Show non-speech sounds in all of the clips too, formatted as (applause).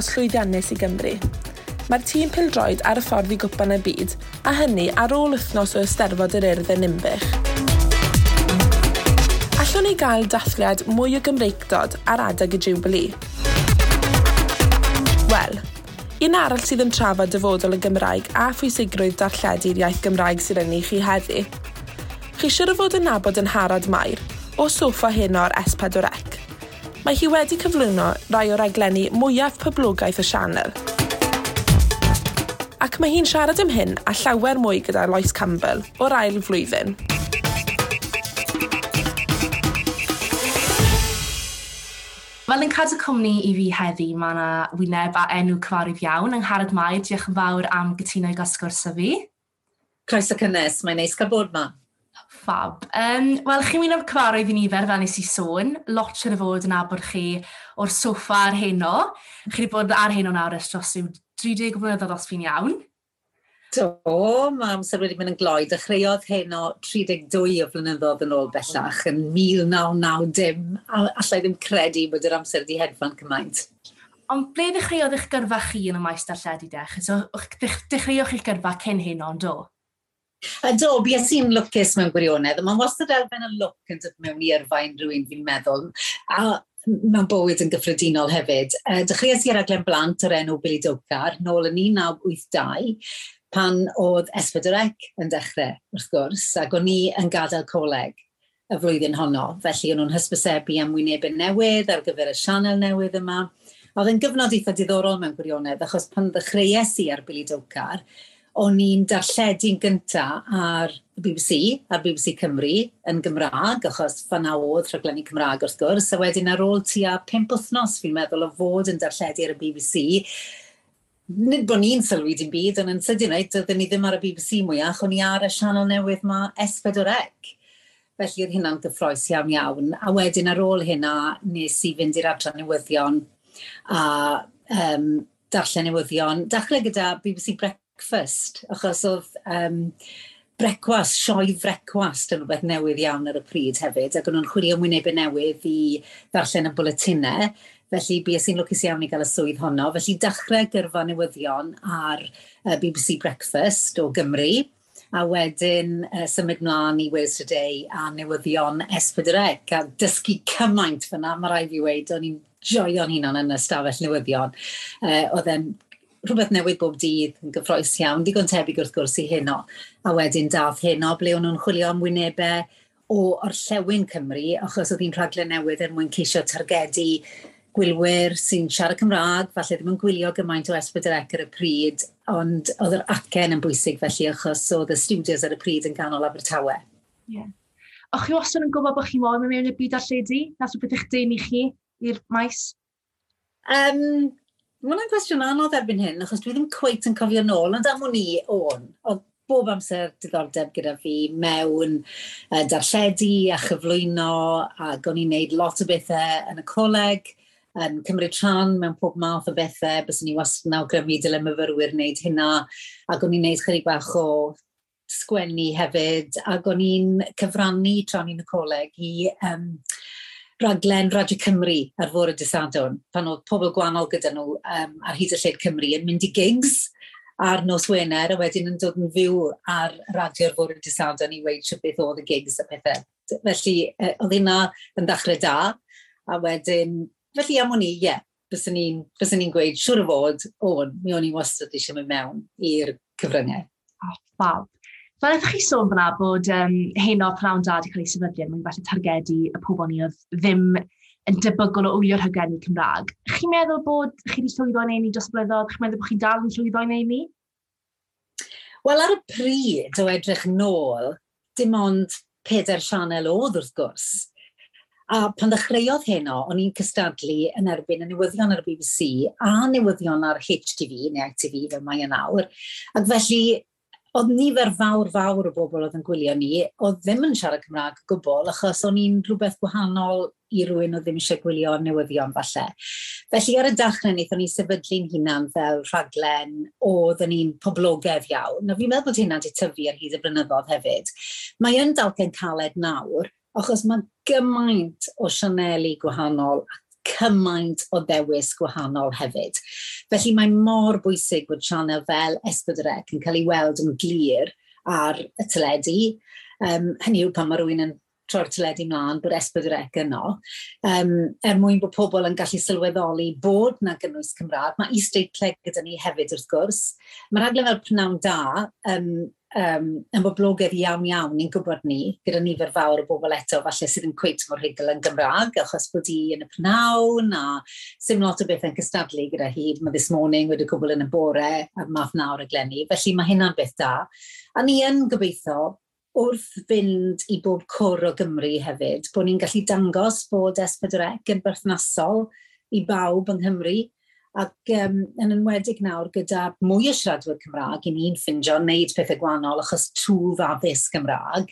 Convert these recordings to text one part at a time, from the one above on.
dangos llwyddiannus i Gymru. Mae'r tîm pildroed ar y ffordd i gwpan y byd, a hynny ar ôl wythnos o ysterfod yr urdd yn Nimbych. Allwn ni gael dathliad mwy o Gymreigdod ar adeg y Jubilee. Wel, un arall sydd yn trafod dyfodol y Gymraeg a phwysigrwydd darlledu'r iaith Gymraeg sydd yn ei chi heddi. Chi siŵr o fod yn nabod yn harad mair, o soffa heno o'r S4C. Mae hi wedi cyflwyno rai o'r aglenni mwyaf poblogaeth y sianel. Ac mae hi'n siarad am hyn a llawer mwy gyda Lois Campbell o'r ail flwyddyn. Fel yn cadw cwmni i fi heddi, mae yna wyneb a enw cyfarwydd iawn yng Ngharad Mai. Diolch yn fawr am gytuno i gosgwrs y fi. Croeso cynnes, mae'n neis cael bod ma. Fab. Um, Wel, chi'n mynd o'r cyfarwydd i nifer fel nes i sôn. Lot yn y fod yn abod chi o'r soffa ar heno. Chi wedi bod ar heno nawr ers dros yw 30 blynyddoedd os fi'n iawn. Do, mae amser wedi mynd yn gloi. Dechreuodd heno 32 o flynyddoedd yn ôl bellach yn 1990. A allai ddim credu bod yr amser wedi hedfan cymaint. Ond ble ddechreuodd eich gyrfa chi yn y maes darlledu dech? So, dechreuodd eich gyrfa cyn hyn ond do? A do, bues i'n lwcus mewn gwirionedd, mae'n wastad elfen y lwc yn dod mewn i yrfaen rhywun fi'n meddwl. A mewn bywyd yn gyffredinol hefyd. Uh, Dechreuais i'r aglen blant o'r enw Billy Dogar nôl yn 1982 pan oedd Esbydorec yn dechrau, wrth gwrs, ac o'n i yn gadael coleg y flwyddyn honno. Felly o'n nhw'n hysbysebu am wynebau newydd ar gyfer y sianel newydd yma. Oedd yn gyfnod eitha diddorol mewn gwirionedd, achos pan ddechreuais i ar Billy Dogar, o'n i'n darlledu'n gynta ar BBC, ar BBC Cymru, yn Gymraeg, achos fan oedd rhaglenni Cymraeg wrth gwrs, a wedyn ar ôl tua pimp wythnos fi'n meddwl o fod yn darlledu ar y BBC, nid bod ni'n sylwi dim byd, ond yn sydyn reit, oedden ni ddim ar y BBC mwyach, o'n i ar y sianel newydd ma S4C. Felly oedd hynna'n gyffroes iawn iawn. A wedyn ar ôl hynna, nes i fynd i'r adran newyddion a um, darllen newyddion. Dachrau gyda BBC Breakfast breakfast, achos oedd um, brecwast, sioe frecwast yn rhywbeth newydd iawn ar y pryd hefyd, ac o'n nhw'n chwilio wynebau newydd i ddarllen y bwletinau, felly bues i'n lwcus iawn i gael y swydd honno. Felly dechrau gyrfa newyddion ar uh, BBC Breakfast o Gymru, a wedyn uh, symud mlaen i Wales Today a newyddion S4C a dysgu cymaint fyna, mae rai fi wedi, o'n i'n joio'n hunan yn ystafell newyddion. Uh, oedd e'n rhywbeth newydd bob dydd yn gyffroes iawn, digon tebyg wrth gwrs i heno. A wedyn dath heno ble o'n nhw'n chwilio am wynebau o orllewin Cymru, achos oedd hi'n rhaglen newydd er mwyn ceisio targedu gwylwyr sy'n siarad Cymraeg, falle ddim yn gwylio gymaint o Esbydrec ar y pryd, ond oedd yr acen yn bwysig felly achos oedd y studios ar y pryd yn ganol Abertawe. Yeah. Och chi wastad yn gwybod bod chi moyn mewn i'r byd a lledu? Nath o beth eich dyn i chi i'r maes? Um, Mae hwnna'n cwestiwn anodd erbyn hyn, achos dwi ddim cweith yn cofio nôl, ond am o'n i o'n, oedd bob amser diddordeb gyda fi mewn uh, darlledu a chyflwyno, ac o'n i'n neud lot o bethau yn y coleg, yn cymryd rhan mewn pob math o bethau, bys ni wastad yn awgrymu dyle myfyrwyr wneud hynna, ac o'n i'n neud chydig bach o sgwennu hefyd, ac o'n i'n cyfrannu tra o'n i'n y coleg i um, raglen Radio Cymru ar fôr y disadwn, pan oedd pobl gwahanol gyda nhw um, ar hyd y lled Cymru yn mynd i gigs ar nos Wener, a wedyn yn dod yn fyw ar radio ar fôr y disadwn i weid sy'n beth oedd y gigs a pethau. Felly, oedd hynna yn ddechrau da, a wedyn, felly am o'n i, ie, yeah, byswn ni'n ni gweud, siwr o fod, o'n, mi o'n i wastad eisiau mynd mewn i'r cyfryngau. Oh, fab. Fel ydych chi sôn fyna bod um, heno pnawn dad i cael ei sefydlu er mae'n falle targedu y pobl ni oedd ddim yn debygol o wylio'r hygenni Cymraeg. Chi'n meddwl bod chi wedi llwyddo yn ei dros blynyddoedd? Chi'n meddwl bod chi dal yn llwyddo yn ei Wel, ar y pryd o edrych nôl, dim ond peder sianel oedd wrth gwrs. A pan ddechreuodd heno, o'n i'n cystadlu yn erbyn y newyddion ar y BBC a newyddion ar HTV neu ITV fel mae e yn awr. Ac felly oedd nifer fawr fawr o bobl oedd yn gwylio ni, oedd ddim yn siarad Cymraeg gwbl, achos o'n i'n rhywbeth gwahanol i rywun oedd ddim eisiau gwylio newyddion falle. Felly ar y dachrau wnaethon ni sefydlu'n hunan fel rhaglen oedd yn un poblogedd iawn, Na fi'n meddwl bod hynna wedi tyfu ar hyd y blynyddoedd hefyd. Mae yn dalcen caled nawr, achos mae gymaint o sianeli gwahanol a cymaint o ddewis gwahanol hefyd. Felly mae mor bwysig bod sianel fel Esbydrec yn cael ei weld yn glir ar y teledu. Um, hynny yw pan mae rhywun yn troi'r teledu mlaen bod esbydrec yno, um, er mwyn bod pobl yn gallu sylweddoli bod na gynnwys Cymraeg. Mae East Aid Cleg gyda ni hefyd wrth gwrs. Mae'r aglen fel Prynawn Da um, um, yn boblogaidd iawn iawn ni'n gwybod ni, gyda nifer fawr o bobl eto falle sydd yn cweith mor hygl yn Gymraeg, achos bod hi yn y pnawn a sy'n lot o beth yn cystadlu gyda hi. Mae this morning wedi cwbl yn y bore a math nawr y glenni, felly mae hynna'n beth da. A ni yn gobeithio wrth fynd i bob cwr o Gymru hefyd, bod ni'n gallu dangos bod S4C yn berthnasol i bawb yng Nghymru, Ac um, yn enwedig nawr gyda mwy o siaradwyr Cymraeg, i ni'n ffindio wneud pethau gwahanol achos trwy'r addysg Cymraeg,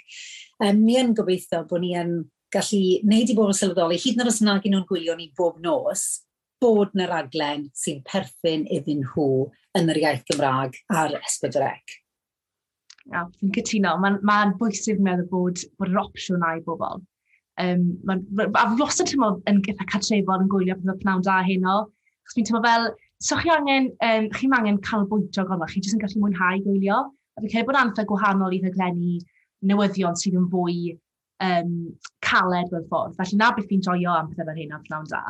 um, ni yn gobeithio bod ni yn gallu wneud i bobl sylweddoli, hyd yn oed os nag nhw'n gwylio ni bob nos, bod na raglen sy'n perthyn iddyn nhw yn yr iaith Gymraeg ar S4C. Ia, fi'n cytuno. Mae'n ma, bwysig meddwl bod, bod yr opsiwn na i bobl. Um, ma, a fi wastad tymor yn gyda cartrefol yn gwylio pethau pnawn da heno, Chos fi'n teimlo fel, so chi angen, um, chi angen calbwyntio gorma, chi jyst yn gallu mwynhau gwylio. A fi'n credu bod antheg gwahanol i ddeglennu newyddion sydd yn fwy um, caled mewn ffordd. Felly na beth fi'n joio am pethau fel hyn am pnawn da.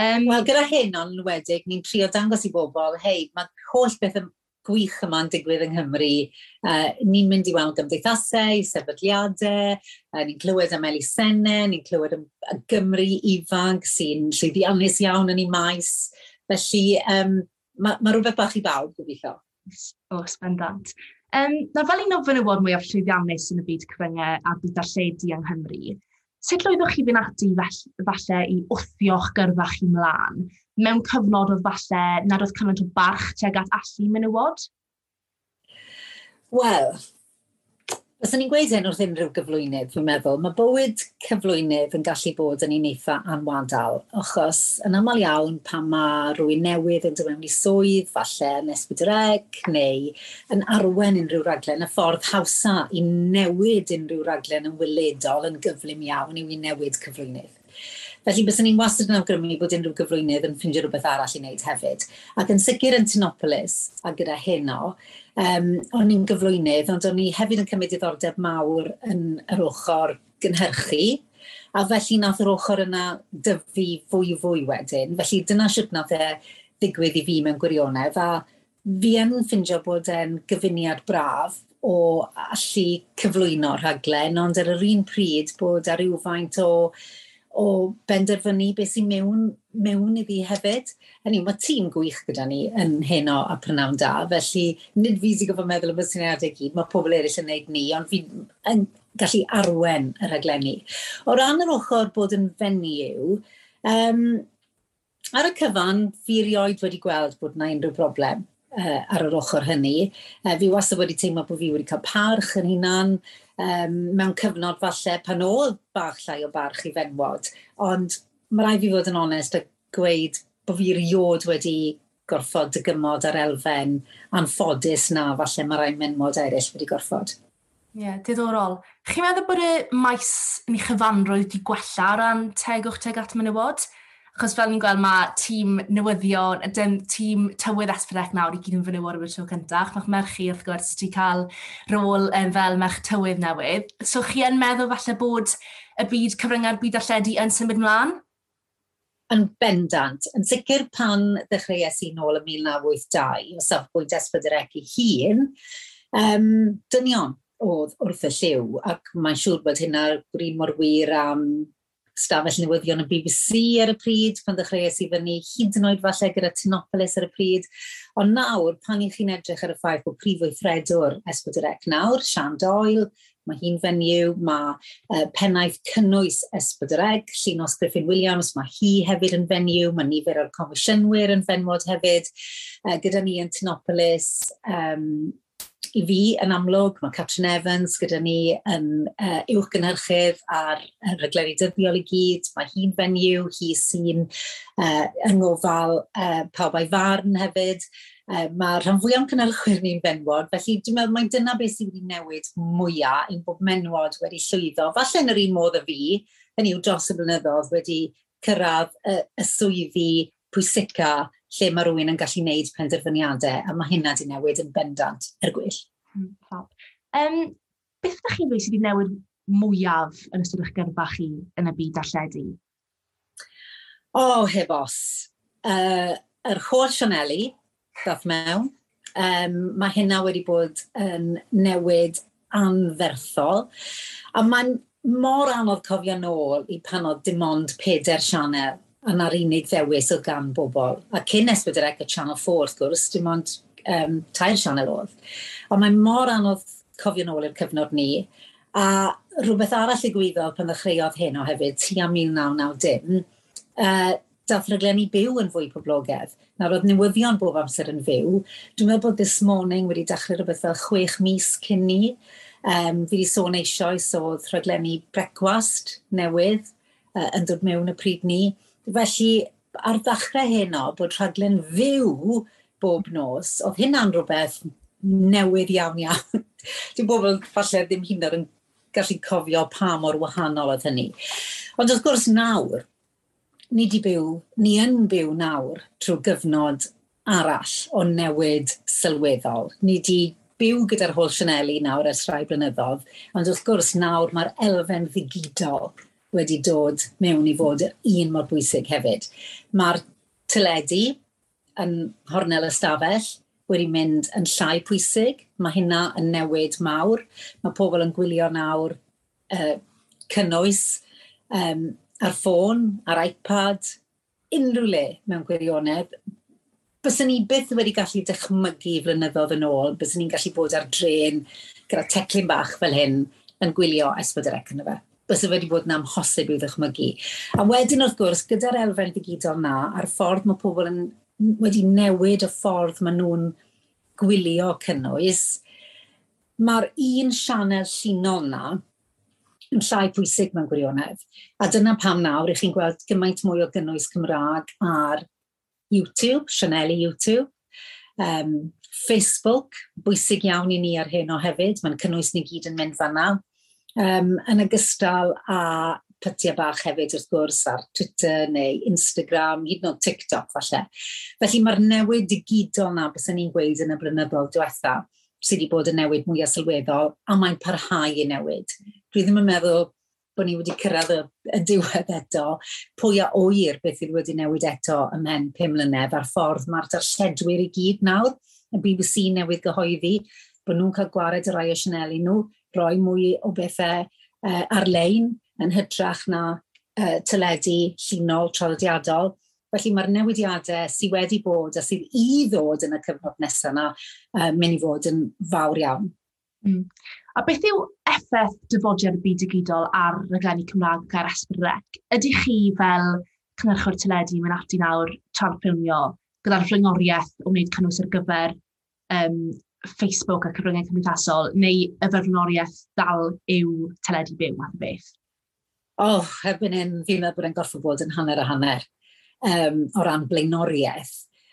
Um, Wel, gyda hyn ond wedig, ni'n trio dangos i bobl, hei, mae holl beth gwych yma'n digwydd yng Nghymru. Uh, ni'n mynd i weld gymdeithasau, sefydliadau, uh, ni'n clywed am elusennau, ni'n clywed am Gymru ifanc sy'n llwyddiannus iawn yn ei maes. Felly um, mae ma rhywbeth bach i bawb gobeithio. O, oh, spendant. Um, na fel un o fynywod mwyaf llwyddiannus yn y byd cyfryngau a byd darlledu yng Nghymru, Sut lwyddoch chi fynd ati falle i wthio'ch gyrfa chi mlaen mewn cyfnod o falle nad oedd cymaint o barch tuag at allu menywod? Wel, Os ni'n gweud hyn wrth unrhyw gyflwynydd, fi'n meddwl, mae bywyd cyflwynydd yn gallu bod yn un eitha anwadal, achos yn aml iawn pan mae rhywun newydd yn dymewn i swydd, falle yn esbydreg, neu yn arwen unrhyw raglen, y ffordd hawsa i newid unrhyw raglen yn weledol yn gyflym iawn yw i newid cyflwynydd. Felly byswn ni'n wastad yn awgrymu bod unrhyw gyflwynydd yn ffeindio rhywbeth arall i wneud hefyd. Ac yn sicr yn Tinopolis a gyda heno, um, o'n i'n gyflwynydd, ond o'n i hefyd yn cymryd diddordeb mawr yn yr ochr gynhyrchu, a felly nath yr ochr yna dyfu fwy fwy wedyn. Felly dyna sut nath e ddigwydd i fi mewn gwirionedd, a fi yn ffindio bod e'n gyfuniad braf o allu cyflwyno rhaglen, ond ar yr un pryd bod ar rhywfaint o o benderfynu beth sy'n mewn, mewn iddi hefyd. Hynny, mae tîm gwych gyda ni yn heno a prynawn da, felly nid fi sy'n gofod meddwl am y syniadau gyd, mae pobl eraill yn neud ni, ond fi gallu arwen y rhaglenni. O ran yr ochr bod yn fenyw, um, ar y cyfan, fi rioed wedi gweld bod yna unrhyw broblem uh, ar yr ochr hynny. Uh, fi wastad wedi teimlo bod fi wedi cael parch yn hunan, um, mewn cyfnod falle pan oedd bach llai o barch i fenwod. Ond mae rai fi fod yn onest a gweud bod fi riod wedi gorfod dygymod ar elfen anffodus na falle mae rai menwod eraill wedi gorfod. Ie, yeah, diddorol. Chi'n meddwl bod y maes ni chyfanrwydd wedi gwella o ran tegwch teg at menywod? Achos fel ni'n gweld mae tîm newyddion, y tîm tywydd Esbydec nawr i gyd yn fynywod am y tro cyntaf. Mae'ch merchu wrth gwrs wedi cael rôl um, fel merch tywydd newydd. So chi yn meddwl falle bod y byd cyfryngau'r byd alledu yn symud mlaen? Yn bendant. Yn sicr pan ddechreuais i nôl ym 1982, o safbwynt Esbydec i hun, um, dynion oedd wrth y lliw, ac mae'n siŵr bod hynna'r gwrin mor wir am um, stafell newyddion y BBC ar y pryd, pan ddechreuais i fyny hyd yn oed falle gyda Tinopolis ar y pryd. Ond nawr, pan i chi'n edrych ar y ffaith bod prif weithredwr Esbydrec nawr, Sian Doyle, mae hi'n fenyw, mae uh, pennaeth cynnwys Esbydrec, Llinos Griffin Williams, mae hi hefyd yn fenyw, mae nifer o'r comisiynwyr yn fenwod hefyd, uh, gyda ni yn Tinopolis, um, i fi yn amlwg, mae Catrin Evans gyda ni yn uh, uwchgynhyrchydd ar uh, regleri dyddiol i gyd. Mae hi'n fenyw, hi sy'n uh, yng ngofal uh, pawb a'i farn hefyd. Uh, mae rhan fwy o'n cynnalchwyr ni'n benwod, felly dwi'n meddwl mae dyna beth sydd wedi newid mwyaf ein bod menwod wedi llwyddo, falle yn yr un modd y fi, hynny yw dros y blynyddoedd wedi cyrraedd y, y swyddi pwysica lle mae rhywun yn gallu gwneud penderfyniadau, a mae hynna di newid yn bendant er gwyll. Mm, um, beth ydych chi'n dweud sydd wedi newid mwyaf yn ystod eich gyrfa chi yn y byd darlledu? O, oh, heb os. Uh, yr holl Sianeli, ddath mewn, um, mae hynna wedi bod yn newid anferthol. A mae'n mor anodd cofio nôl i pan oedd dim ond peder sianel a na'r unig ddewis o gan bobl. A cyn S4C y Channel 4, wrth gwrs, dim ond um, tair sianel oedd. Ond mae mor anodd cofio nôl i'r cyfnod ni. A rhywbeth arall i gwyddo pan ddechreuodd hyn o hefyd, tu am 1990, uh, dath rhaglenni byw yn fwy poblogaidd. Nawr oedd newyddion bob amser yn fyw. Dwi'n meddwl bod This Morning wedi dechrau rhywbeth fel chwech mis cyn ni. Um, fi wedi sôn eisoes oedd rhaglenni brecwast newydd uh, yn dod mewn y pryd ni. Felly, ar ddechrau heno, bod rhaglen fyw bob nos, oedd hynna'n rhywbeth newydd iawn iawn. (laughs) Dwi'n bobl falle ddim hyn yn gallu cofio pa mor wahanol oedd hynny. Ond wrth gwrs nawr, ni di byw, ni yn byw nawr trwy gyfnod arall o newid sylweddol. Ni di byw gyda'r holl Sianeli nawr ers rhai blynyddoedd, ond wrth gwrs nawr mae'r elfen ddigidol wedi dod mewn i fod un mor bwysig hefyd. Mae'r tyledu yn hornel ystafell wedi mynd yn llai pwysig. Mae hynna yn newid mawr. Mae pobl yn gwylio nawr uh, cynnwys um, ar ffôn, ar iPad, unrhyw le mewn gwirionedd. Byswn ni byth wedi gallu dychmygu flynyddoedd yn ôl, byswn ni'n gallu bod ar dren gyda teclyn bach fel hyn yn gwylio esbyd yr ec yn y fe bysa fe wedi bod yn amhosib i'w ddychmygu. A wedyn wrth gwrs, gyda'r elfen digidol na, a'r ffordd mae pobl yn, wedi newid y ffordd maen nhw'n gwylio cynnwys, mae'r un sianel llunol na yn llai pwysig mewn gwirionedd. A dyna pam nawr i chi'n gweld gymaint mwy o gynnwys Cymraeg ar YouTube, sianeli YouTube, um, Facebook, bwysig iawn i ni ar hyn o hefyd, mae'n cynnwys ni gyd yn mynd fan'na, um, yn ogystal â pytiau bach hefyd wrth gwrs ar Twitter neu Instagram, hyd yn oed TikTok falle. Felly mae'r newid digidol na bys ni'n gweud yn y blynyddol diwetha sydd wedi bod yn newid mwy sylweddol a mae'n parhau i newid. Dwi ddim yn meddwl bod ni wedi cyrraedd y, y diwedd eto, pwy a oer beth sydd wedi newid eto ymhen pum mlynedd a'r ffordd mae'r darlledwyr i gyd nawr, y BBC newydd gyhoeddi, bod nhw'n cael gwared y rai o Sianeli nhw, rhoi mwy o bethau uh, ar-lein yn hytrach na uh, tyledu llunol traddodiadol. Felly mae'r newidiadau sydd wedi bod a sydd i ddod yn y cyfnod nesaf yna uh, mynd i fod yn fawr iawn. Mm. A beth yw effaith dyfodiad y byd digidol ar raglenni Cymraeg ac ar Esbrec? Ydych chi fel cynhyrchwr teledu mynd ati nawr tarffilmio gyda'r rhyngoriaeth o wneud cynnwys ar gyfer um, Facebook a cyfryngau cymdeithasol neu yfyrnoriaeth dal yw teledu byw math o beth? Oh, erbyn hyn, fi'n meddwl bod e'n gorfod bod yn hanner a hanner um, o ran blaenoriaeth.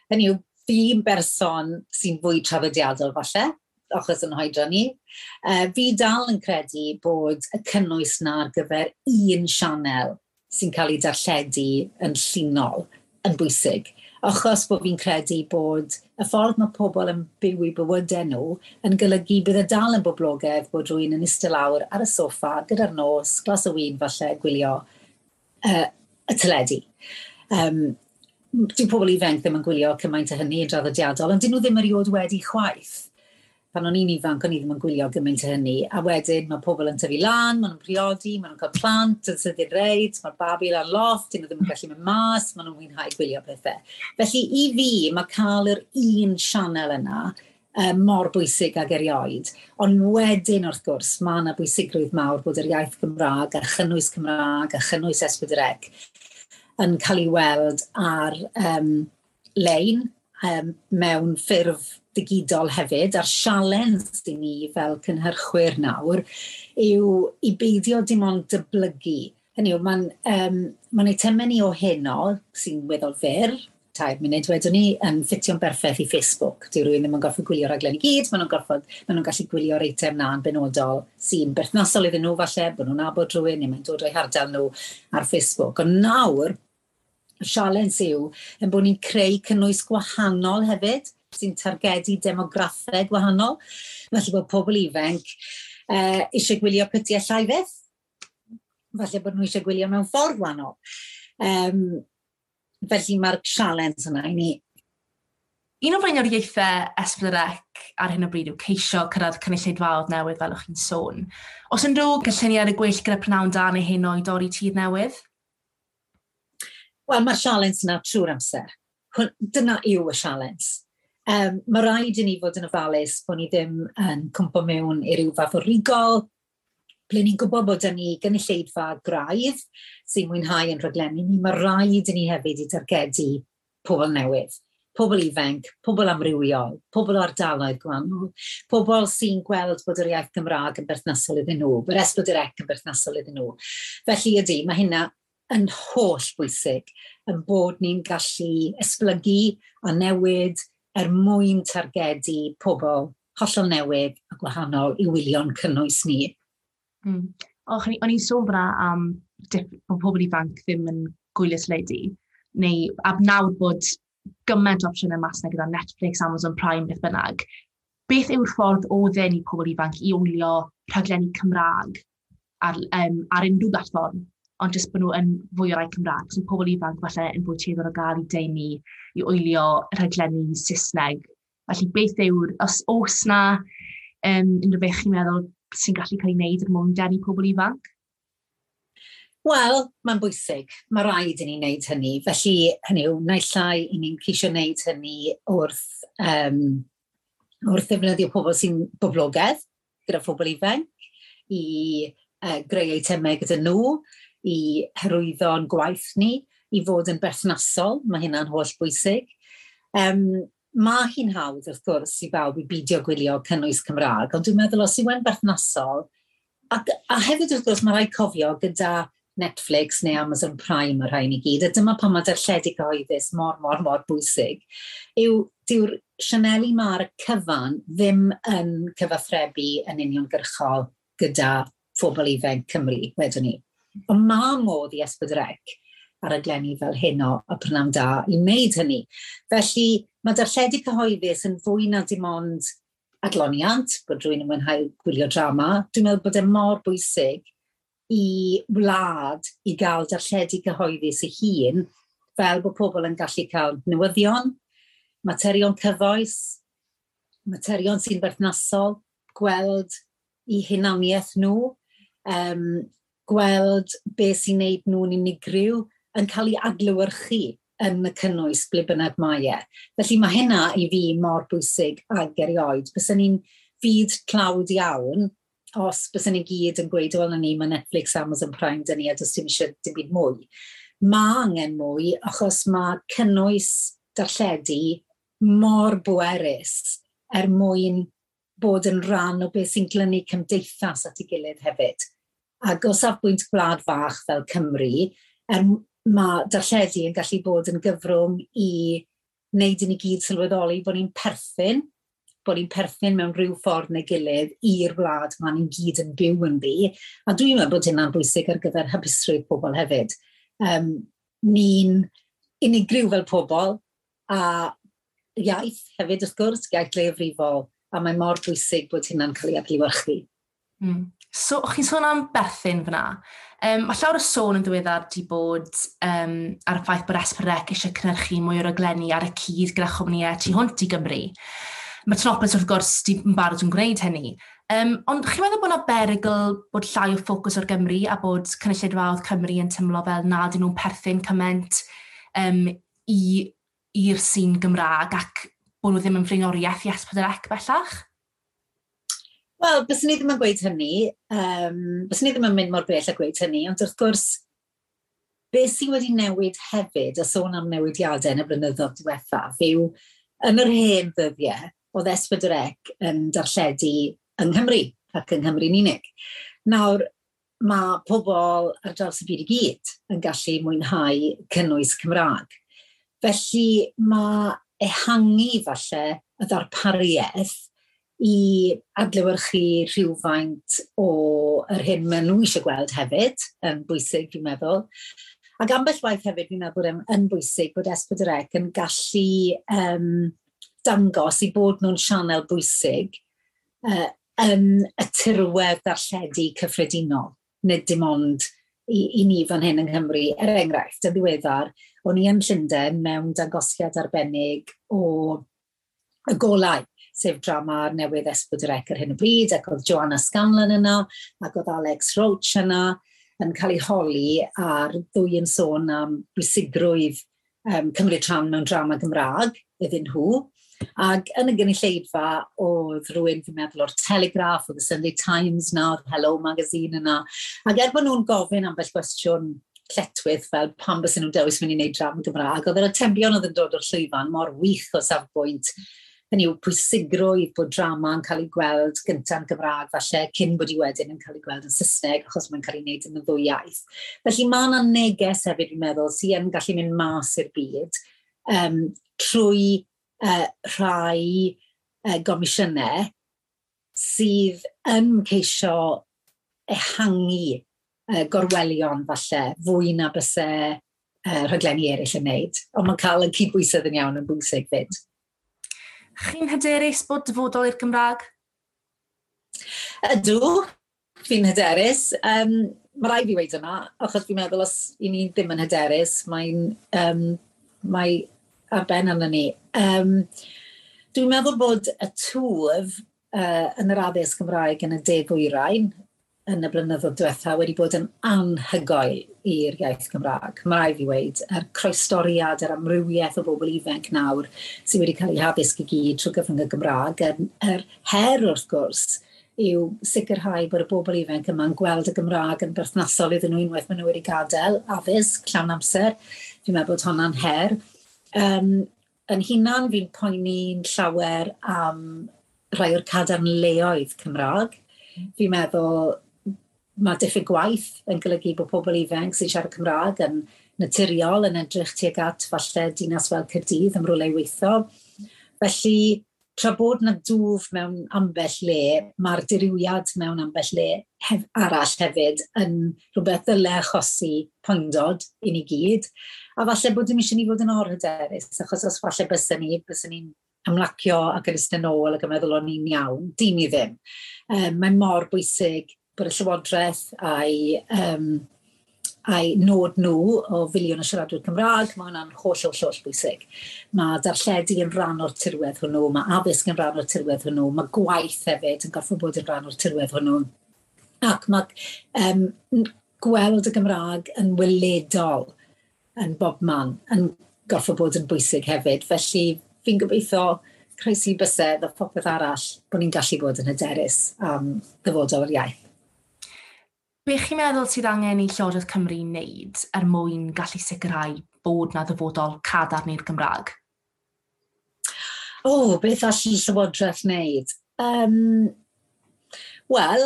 Hynny yw, fi'n berson sy'n fwy trafodiadol falle, achos yn hoedro ni. Uh, fi dal yn credu bod y cynnwys na ar gyfer un sianel sy'n cael ei darlledu yn llunol yn bwysig achos bod fi'n credu bod y ffordd mae pobl yn byw i bywydau nhw yn golygu bydd y dal yn boblogaidd bod rwy'n yn eistedd lawr ar y soffa gyda'r nos, glas o wyn falle, gwylio uh, y teledu. Um, dyw pobl ifanc ddim yn gwylio cymaint o hynny yn draddodiadol, ond dyn nhw ddim eriod wedi chwaith pan o'n i'n ifanc, o'n i ddim yn gwylio gymaint o hynny. A wedyn mae pobl yn tyfu lan, maen nhw'n priodi, maen nhw'n cael plant, yn sydd reid, mae'r babi lan loft, dyn nhw ddim yn gallu mynd mas, maen nhw'n mwynhau gwylio pethau. Felly i fi, mae cael yr un sianel yna uh, mor bwysig ag erioed. Ond wedyn wrth gwrs, mae yna bwysigrwydd mawr bod yr iaith Gymraeg a chynnwys Cymraeg a chynnwys Esbydreg yn cael ei weld ar um, lein um, mewn ffurf digidol hefyd, a'r sialens i ni fel cynhyrchwyr nawr, yw i beidio dim ond dyblygu. Hynny yw, mae'n um, ma eitemau ni o heno sy'n weddol fyr, tair munud wedyn ni, yn ffitio'n berffaith i Facebook. Dyw rhywun ddim yn gorfod gwylio raglen i gyd, maen nhw'n gorfod, maen nhw'n gallu gwylio'r eitem na yn benodol sy'n berthnasol iddyn nhw falle, bod nhw'n abod rhywun, neu mae'n dod o'i hardal nhw ar Facebook. Ond nawr, sialens yw yn bod ni'n creu cynnwys gwahanol hefyd sy'n targedu demograffeg wahanol. Felly bod pobl ifanc uh, eisiau gwylio pytiau llai beth. Falle bod nhw eisiau gwylio mewn ffordd wahanol. Um, felly mae'r sialens yna i ni. Un o fain o'r ieithau esblyrec ar hyn o bryd yw ceisio cyrraedd cynulleidfaodd newydd fel o'ch chi'n sôn. Os yn rhyw galluniad y gwell gyda prynawn dan neu hyn o'i dorri tir newydd? Wel, mae'r sialens yna trwy'r amser. Dyna yw y sialens. Um, mae rhaid i ni fod yn ofalus bod ni ddim yn cwmpo mewn i ryw fath o rigol, ble ni'n gwybod bod yn ni gynulleidfa graidd sy'n mwynhau yn rhaglenni ni, mae rhaid i ni hefyd i targedu pobl newydd, pobl ifanc, pobl amrywiol, pobl o ardaloedd gwahanol, pobl sy'n gweld bod yr iaith Gymraeg yn berthnasol iddyn nhw, yr esbydyrec yn berthnasol iddyn nhw. Felly ydy, mae hynna yn holl bwysig yn bod ni'n gallu esblygu a newid er mwyn targedu pobl hollol newydd a gwahanol i wylion cynnwys ni. Mm. Och, o'n i'n sôn fyna am bod pobl ifanc ddim yn gwylio teledu, neu ab nawr bod gymaint o opsiynau mas na gyda Netflix, Amazon Prime, beth bynnag. Beth yw'r ffordd o ddyn i pobl ifanc i wylio rhaglenni Cymraeg ar, um, ar unrhyw platform ond jyst bod nhw yn fwy o rai Cymraeg. So pobl ifanc falle yn fwy tueddol o gael i deulu i wylio rhaglenni Saesneg. Felly beth yw'r, os oes na um, unrhyw beth chi'n meddwl sy'n gallu cael ei wneud er mwyn denu pobl ifanc? Wel, mae'n bwysig. Mae rhaid i ni wneud hynny. Felly, hynny yw, naill ai i ni'n ceisio wneud hynny wrth, um, wrth ddefnyddio pobl sy'n boblogaidd gyda phobl ifanc i uh, greu eitemau gyda nhw, i hyrwyddo'n gwaith ni, i fod yn berthnasol, mae hynna'n holl bwysig. Um, mae hi'n hawdd wrth gwrs i bawb i bidio gwylio cynnwys Cymraeg, ond dwi'n meddwl os i wen berthnasol, a, a hefyd wrth gwrs mae rhaid cofio gyda Netflix neu Amazon Prime yr rhain i gyd, a dyma pan mae darlledu gyhoeddus mor, mor, mor bwysig, yw dyw'r Sianeli Mar cyfan ddim yn cyfathrebu yn uniongyrchol gyda phobl ifanc Cymru, wedyn ni. Ond mae modd i Esbydrec ar y glenni fel hyn o y prynam da i wneud hynny. Felly mae darlledu cyhoeddus yn fwy na dim ond adloniant, bod rhywun yn mwynhau gwylio drama. Dwi'n meddwl bod e mor bwysig i wlad i gael darlledu cyhoeddus ei hun fel bod pobl yn gallu cael newyddion, materion cyfoes, materion sy'n berthnasol, gweld i hunaniaeth nhw. Um, gweld beth sy'n neud nhw'n unigryw yn cael ei adlywyrchu yn y cynnwys ble bynnag mae e. Felly mae hynna i fi mor bwysig ag erioed. Bys ni'n fyd clawd iawn os bys ni gyd yn gweud, wel, ni mae Netflix, Amazon Prime, dyn ni, a does dim eisiau dim byd mwy. Mae angen mwy achos mae cynnwys darlledu mor bwerus er mwyn bod yn rhan o beth sy'n glynu cymdeithas at ei gilydd hefyd. Ac o safbwynt gwlad fach fel Cymru, er, mae darlledu yn gallu bod yn gyfrwng i wneud yn ni gyd sylweddoli bod ni'n perthyn, bod ni'n perthyn mewn rhyw ffordd neu gilydd i'r wlad mae ni'n gyd yn byw yn ddi. A dwi'n meddwl bod hynna'n bwysig ar gyfer hybusrwydd pobl hefyd. Um, ni'n unigryw fel pobl a iaith hefyd wrth gwrs, iaith leiafrifol, a mae mor bwysig bod hynna'n cael ei adlewyrchu. Mm. So, chi'n sôn am berthyn fyna. Um, mae llawer o sôn yn ddiweddar di bod um, ar y ffaith bod Esbrec eisiau cynhyrchu mwy o'r oglenni ar y cyd gyda chwmnïau tu hwnt i Gymru. Mae Tenopolis wrth gwrs di yn barod yn gwneud hynny. Um, ond chi'n meddwl bod yna berygl bod llai o ffocws o'r Gymru a bod cynulleidfaodd Cymru yn tymlo fel nad ydyn nhw'n perthyn cyment um, i'r sîn Gymraeg ac bod nhw ddim yn flaenoriaeth i Esbrec bellach? Wel, bys ni ddim yn gweud hynny. Um, bys ni ddim yn mynd mor bell a gweud hynny, ond wrth gwrs, beth sydd wedi newid hefyd, a sôn am newidiadau yn y blynyddoedd diwethaf, yw yn yr hen ddyddiau, oedd Esbydrec yn darlledu yng Nghymru ac yng Nghymru'n unig. Nawr, mae pobl ar draws y byd i gyd yn gallu mwynhau cynnwys Cymraeg. Felly mae ehangu falle y ddarpariaeth i adlewyrchu rhywfaint o yr hyn maen nhw eisiau gweld hefyd, yn bwysig dwi'n meddwl. Ac ambell waith hefyd fi'n meddwl bod yn bwysig bod Esbydrec yn gallu um, dangos i bod nhw'n sianel bwysig uh, yn y tirwedd darlledu cyffredinol, nid dim ond i, i ni fan hyn yng Nghymru. Er enghraifft, yn ddiweddar, o'n i yn Llundain mewn dangosiad arbennig o y golau sef drama newydd Esbwdrec ar hyn o bryd, ac oedd Joanna Scanlon yna, ac oedd Alex Roach yna, yn cael ei holi ar ddwy yn sôn am bwysigrwydd um, cymryd rhan mewn drama Gymraeg iddyn nhw. Ac yn y gynulleidfa oedd rhywun fi'n meddwl o'r Telegraph, oedd y Sunday Times na, oedd Hello Magazine yna. Ac er bod nhw'n gofyn am bell gwestiwn lletwydd fel pam bys nhw'n dewis mynd i wneud drama Gymraeg, oedd yr atebion oedd yn dod o'r llwyfan mor wych o safbwynt hynny yw pwysigrwydd bod drama yn cael ei gweld gyntaf yn Gymraeg falle cyn bod i wedyn yn cael ei gweld yn Saesneg achos mae'n cael ei wneud yn y ddwy iaith. Felly mae yna neges hefyd fi'n meddwl sy'n yn gallu mynd mas i'r byd um, trwy uh, rhai uh, gomisiynau sydd yn ceisio ehangu uh, gorwelion falle fwy na bysau uh, rhaglenni eraill yn wneud. Ond mae'n cael y cydbwysedd yn iawn yn bwysig fyd. Chi'n hyderus bod dyfodol i'r Gymraeg? Ydw, fi'n hyderus. Um, mae rai fi wedi yna, achos fi'n meddwl os i ni ddim yn hyderus, mae'n um, mae arben arno ni. Um, dwi'n meddwl bod y twf uh, yn yr addysg Gymraeg yn y de ddwyrain yn y blynyddoedd diwethaf wedi bod yn anhygoel i'r iaith Cymraeg. Mae rai fi wedi er croestoriad, yr er amrywiaeth o bobl ifanc nawr sydd wedi cael ei haddysg i gyd trwy gyfrwng y Gymraeg. Yr er, er, her wrth gwrs yw sicrhau bod y bobl ifanc yma'n gweld y Gymraeg yn berthnasol iddyn nhw unwaith maen nhw wedi gadael addysg llawn amser. Fi'n meddwl bod hwnna'n her. Um, yn hunan fi'n poeni'n llawer am rhai o'r cadarn leoedd Cymraeg. Fi'n meddwl mae diffyg gwaith yn golygu bod pobl ifanc sy'n siarad Cymraeg yn naturiol yn edrych tuag at falle dinas fel Cyrdydd am rolau weithio. Felly, tra bod na dŵf mewn ambell le, mae'r diriwiad mewn ambell le hef, arall hefyd yn rhywbeth ddyle achosi poendod i ni gyd. A falle bod dim eisiau ni fod yn orhyderus, achos os falle bysyn ni, bysyn ni'n ymlacio ac yn ystyn ôl ac yn meddwl o'n ni'n iawn, dim i ddim. Um, mae mor bwysig bod y Llywodraeth a'i, um, a'i nod nhw o filiwn o siaradwyr Cymraeg, mae hwnna'n holl, holl, holl bwysig. Mae darlledu yn rhan o'r tirwedd hwnnw, mae addysg yn rhan o'r tirwedd hwnnw, mae gwaith hefyd yn gorfod bod yn rhan o'r tirwedd hwnnw. Ac mae um, gweld y Gymraeg yn weledol yn bob man, yn gorfod bod yn bwysig hefyd. Felly fi'n gobeithio croesi bysedd a popeth arall bod ni'n gallu bod yn hyderus am ddyfodol yr iaith be chi'n meddwl sydd angen i Llywodraeth Cymru wneud er mwyn gallu sicrhau bod na ddyfodol cadarn i'r Gymraeg? O, oh, beth all Llywodraeth wneud? Um, Wel,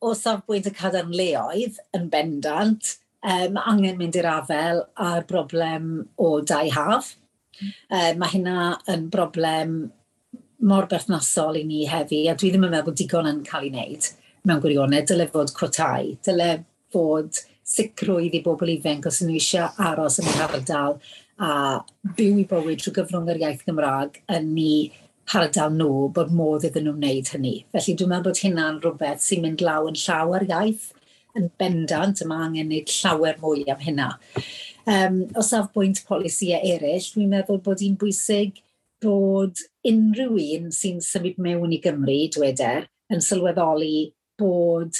o safbwynt y cadarn leoedd yn bendant, um, angen mynd i'r afel a'r broblem o dau haf. Um, mae hynna yn broblem mor berthnasol i ni heddi, a dwi ddim yn meddwl digon yn cael ei wneud mewn gwirionedd, dyle fod cwotau, dyle fod sicrwydd i bobl ifanc os ydyn nhw eisiau aros yn yr ardal a byw i bywyd trwy gyfrwng yr iaith Gymraeg yn ni hardal nhw bod modd iddyn nhw wneud hynny. Felly dwi'n meddwl bod hynna'n rhywbeth sy'n mynd law yn llawer iaith yn bendant, yma angen wneud llawer mwy am hynna. Um, o safbwynt polisiau eraill, dwi'n meddwl bod hi'n bwysig bod unrhyw un sy'n symud mewn i Gymru, dweder, yn sylweddoli bod,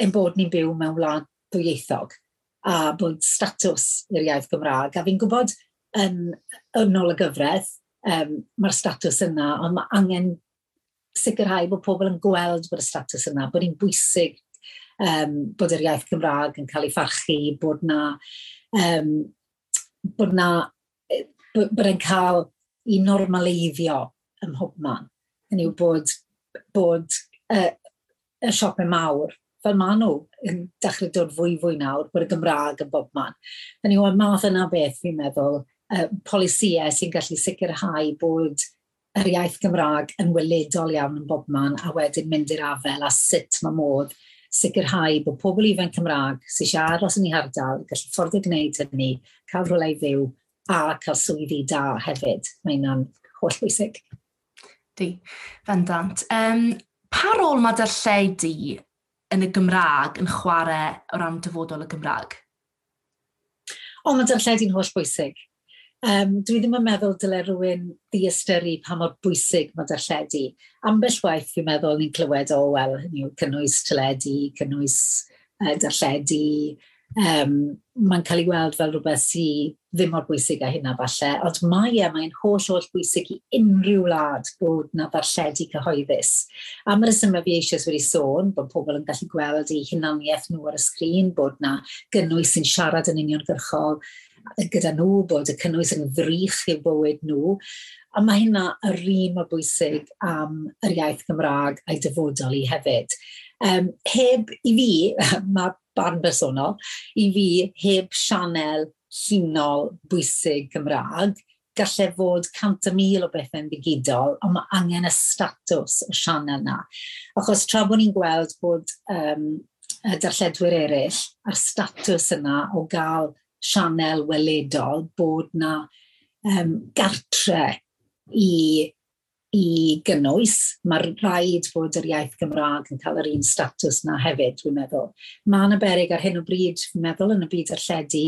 ein bod ni'n byw mewn wlad dwyieithog a bod statws i'r iaith Gymraeg. A fi'n gwybod yn ymnol y gyfraith, um, mae'r statws yna, ond mae angen sicrhau bod pobl yn gweld bod y statws yna, bod hi'n bwysig um, bod yr iaith Gymraeg yn cael ei farchu, bod na, um, bod na, bod e'n cael i normaleiddio ym mhob man. Hynny yw bod, bod uh, y siopau mawr, fel maen nhw yn dechrau dod fwy fwy nawr, bod y Gymraeg yn bob man. Yn i'w math yna beth fi'n meddwl, uh, polisiau sy'n gallu sicrhau bod yr iaith Gymraeg yn weledol iawn yn bob man a wedyn mynd i'r afel a sut mae modd sicrhau bod pobl ifanc Cymraeg sy'n eisiau aros yn ei hardal, gallu ffordd i gwneud hynny, cael rolau fyw a cael swyddi da hefyd. Mae hynna'n holl bwysig. Di, fendant. Um, Pa rôl mae dy lle di yn y Gymraeg yn chwarae o ran dyfodol y Gymraeg? O, mae darlledi'n holl bwysig. Um, dwi ddim yn meddwl dyle rhywun ddiastyru pa mor bwysig mae darlledu. Ambell waith fi'n meddwl ni'n clywed o, oh, wel, hynny yw cynnwys teledu, cynnwys uh, darlledu, um, mae'n cael ei weld fel rhywbeth sydd ddim mor bwysig a hynna falle, ond mae e, mae'n holl holl bwysig i unrhyw wlad bod na ddarlledu cyhoeddus. Am y ysymau fi eisiau wedi sôn, bod pobl yn gallu gweld eu hunaniaeth nhw ar y sgrin, bod na gynnwys sy'n siarad yn uniongyrchol gyda nhw, bod y cynnwys yn ddrych i'w bywyd nhw, a mae hynna yr un mor bwysig am yr iaith Gymraeg a'i dyfodol i hefyd. Um, heb, i fi, (laughs) mae barn bersonol, i fi heb sianel hunol bwysig Gymraeg, gallai fod cant a mil o bethau'n digidol, ond mae angen y statws y sianel yna. Achos tra bod ni'n gweld bod um, y darlledwyr eraill a'r statws yna o gael sianel weledol bod na um, gartre i i gynnwys. Mae'r rhaid bod yr iaith Gymraeg yn cael yr un statws na hefyd, dwi'n meddwl. Mae yna berig ar hyn o bryd, dwi'n meddwl, yn y byd arlledu,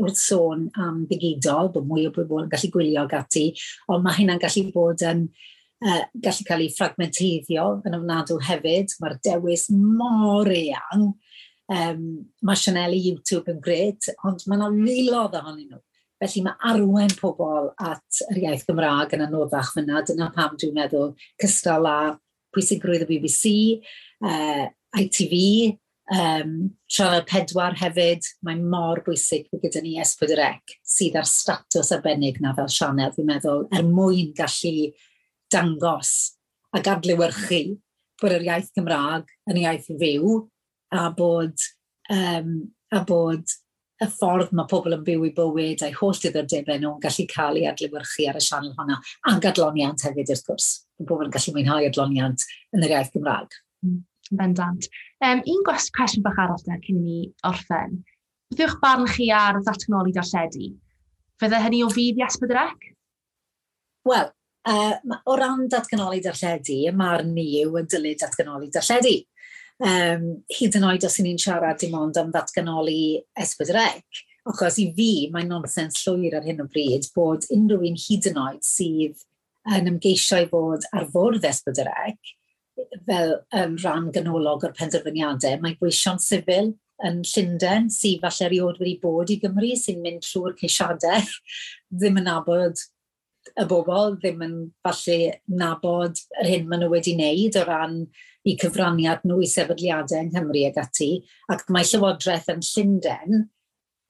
wrth sôn am digidol, bod mwy o bobl yn gallu gwylio gati, ond mae hynna'n gallu bod yn uh, gallu cael ei ffragmenteiddio yn ofnadw hefyd. Mae'r dewis mor eang. Um, mae Sianeli YouTube yn gred, ond mae yna filodd ohonyn nhw Felly mae arwen pobl at yr iaith Gymraeg yn anoddach fyna. Dyna pam dwi'n meddwl cystal â pwysigrwydd y BBC, uh, ITV, um, Sianel Pedwar hefyd. Mae mor bwysig bod gyda ni S4C sydd ar statws arbennig na fel sianel, dwi'n meddwl, er mwyn gallu dangos a gadlywyrchu bod yr iaith Gymraeg yn iaith fyw a bod, um, a bod y ffordd mae pobl yn byw i bywyd a'i holl diddordebau nhw'n gallu cael ei adlewyrchu ar y sianel hwnna, a gadloniant hefyd wrth gwrs. Mae pobl yn gallu mwynhau adloniant yn yr iaith Gymraeg. Mm, bendant. Um, un cwestiwn bach arall na cyn ni orffen. Byddwch barn chi ar ddatgnoli darlledu? Fydde hynny o fydd i Esbydrec? Wel, uh, o ran datganoli darlledu, y marn ni yw yn dylid datganoli darlledu um, hyd yn oed os ni'n siarad dim ond am ddatganoli esbydrec, achos i fi mae nonsens llwyr ar hyn o bryd bod unrhyw un hyd yn oed sydd yn ymgeisio i fod ar fwrdd esbydrec, fel um, rhan ganolog o'r penderfyniadau, mae gweision sifil yn Llundain, sydd falle erioed wedi bod i Gymru, sy'n mynd trwy'r ceisiadau, (laughs) ddim yn nabod y bobl, ddim yn falle nabod yr hyn maen nhw wedi wneud o ran i cyfraniad nhw i sefydliadau yng Nghymru ag ati, ac mae Llywodraeth yn Llundain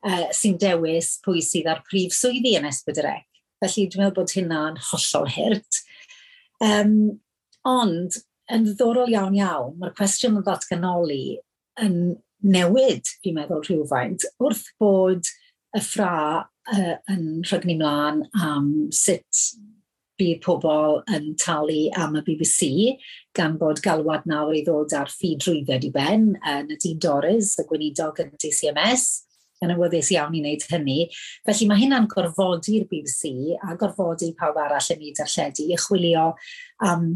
uh, sy'n dewis pwy sydd ar prif swyddi yn Esbydrec. Felly dwi'n meddwl bod hynna'n hollol hirt. Um, ond, yn ddorol iawn iawn, mae'r cwestiwn yn ddatganoli yn newid, dwi'n meddwl rhywfaint, wrth bod y ffra uh, yn rhygni mlaen am sut bydd pobl yn talu am y BBC gan bod galwad nawr i ddod ar ffid drwydded i ben yn y dyn Doris, y gweinidog yn DCMS, yn awyddus iawn i wneud hynny. Felly mae hynna'n gorfodi'r BBC a gorfodi pawb arall yn ei darlledu i chwilio am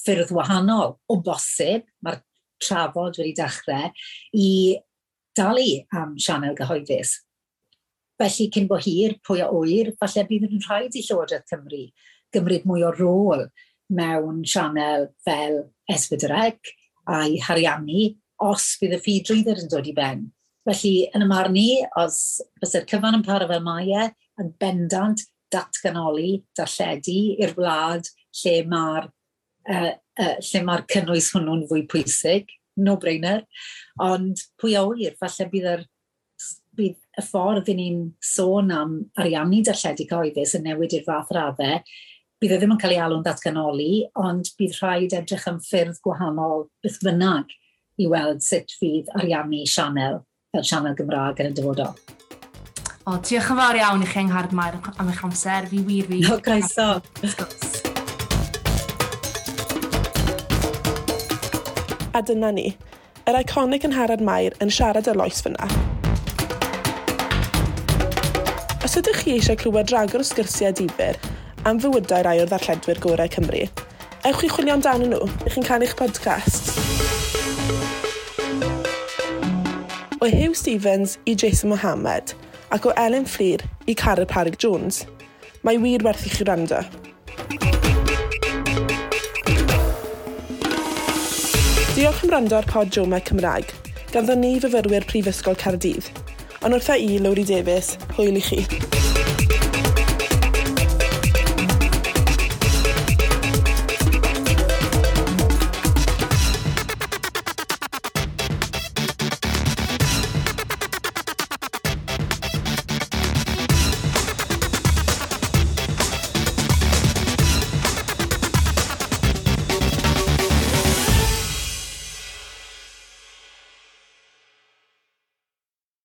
ffyrdd wahanol o bosib, mae'r trafod wedi dechrau, i dalu am sianel gyhoeddus. Felly cyn bo hir, pwy o wyr, falle bydd yn rhaid i Llywodraeth Cymru gymryd mwy o rôl mewn sianel fel Esbydreg a'i hariannu os bydd y ffid drwydder yn dod i ben. Felly, yn y marn ni, os byddai'r cyfan yn para fel mae e, yn bendant datganoli, darlledu i'r wlad lle mae'r uh, uh, lle mae'r cynnwys hwnnw'n fwy pwysig, no brainer, ond pwy o wir, falle bydd yr bydd y ffordd i ni'n sôn am ariannu darlledu cyhoeddus yn newid i'r fath raddau, bydd e ddim yn cael ei alw'n datganoli, ond bydd rhaid edrych am ffyrdd gwahanol beth bynnag i weld sut fydd ariannu sianel fel sianel Gymraeg yn y dyfodol. O, diolch yn fawr iawn i chi yng Mair am eich amser. Fi wir fi. No, groeso. A dyna ni. Yr iconic yn Harad Mair yn siarad y loes fyna. Os ydych chi eisiau clywed rhagor o sgyrsiau difyr, am fywydau rai o'r ddarlledwyr gorau Cymru. Ewch i chwilio amdano nhw, ych chi'n cael eich podcast. O Hugh Stevens i Jason Mohammed ac o Ellen Fleer i Carol Parig Jones. Mae wir werth i chi rando. Diolch am rando ar pod Joma Cymraeg, ganddo ni fyfyrwyr Prifysgol Cardydd. Ond wrtha i, Lowri Davies, hwyl i chi.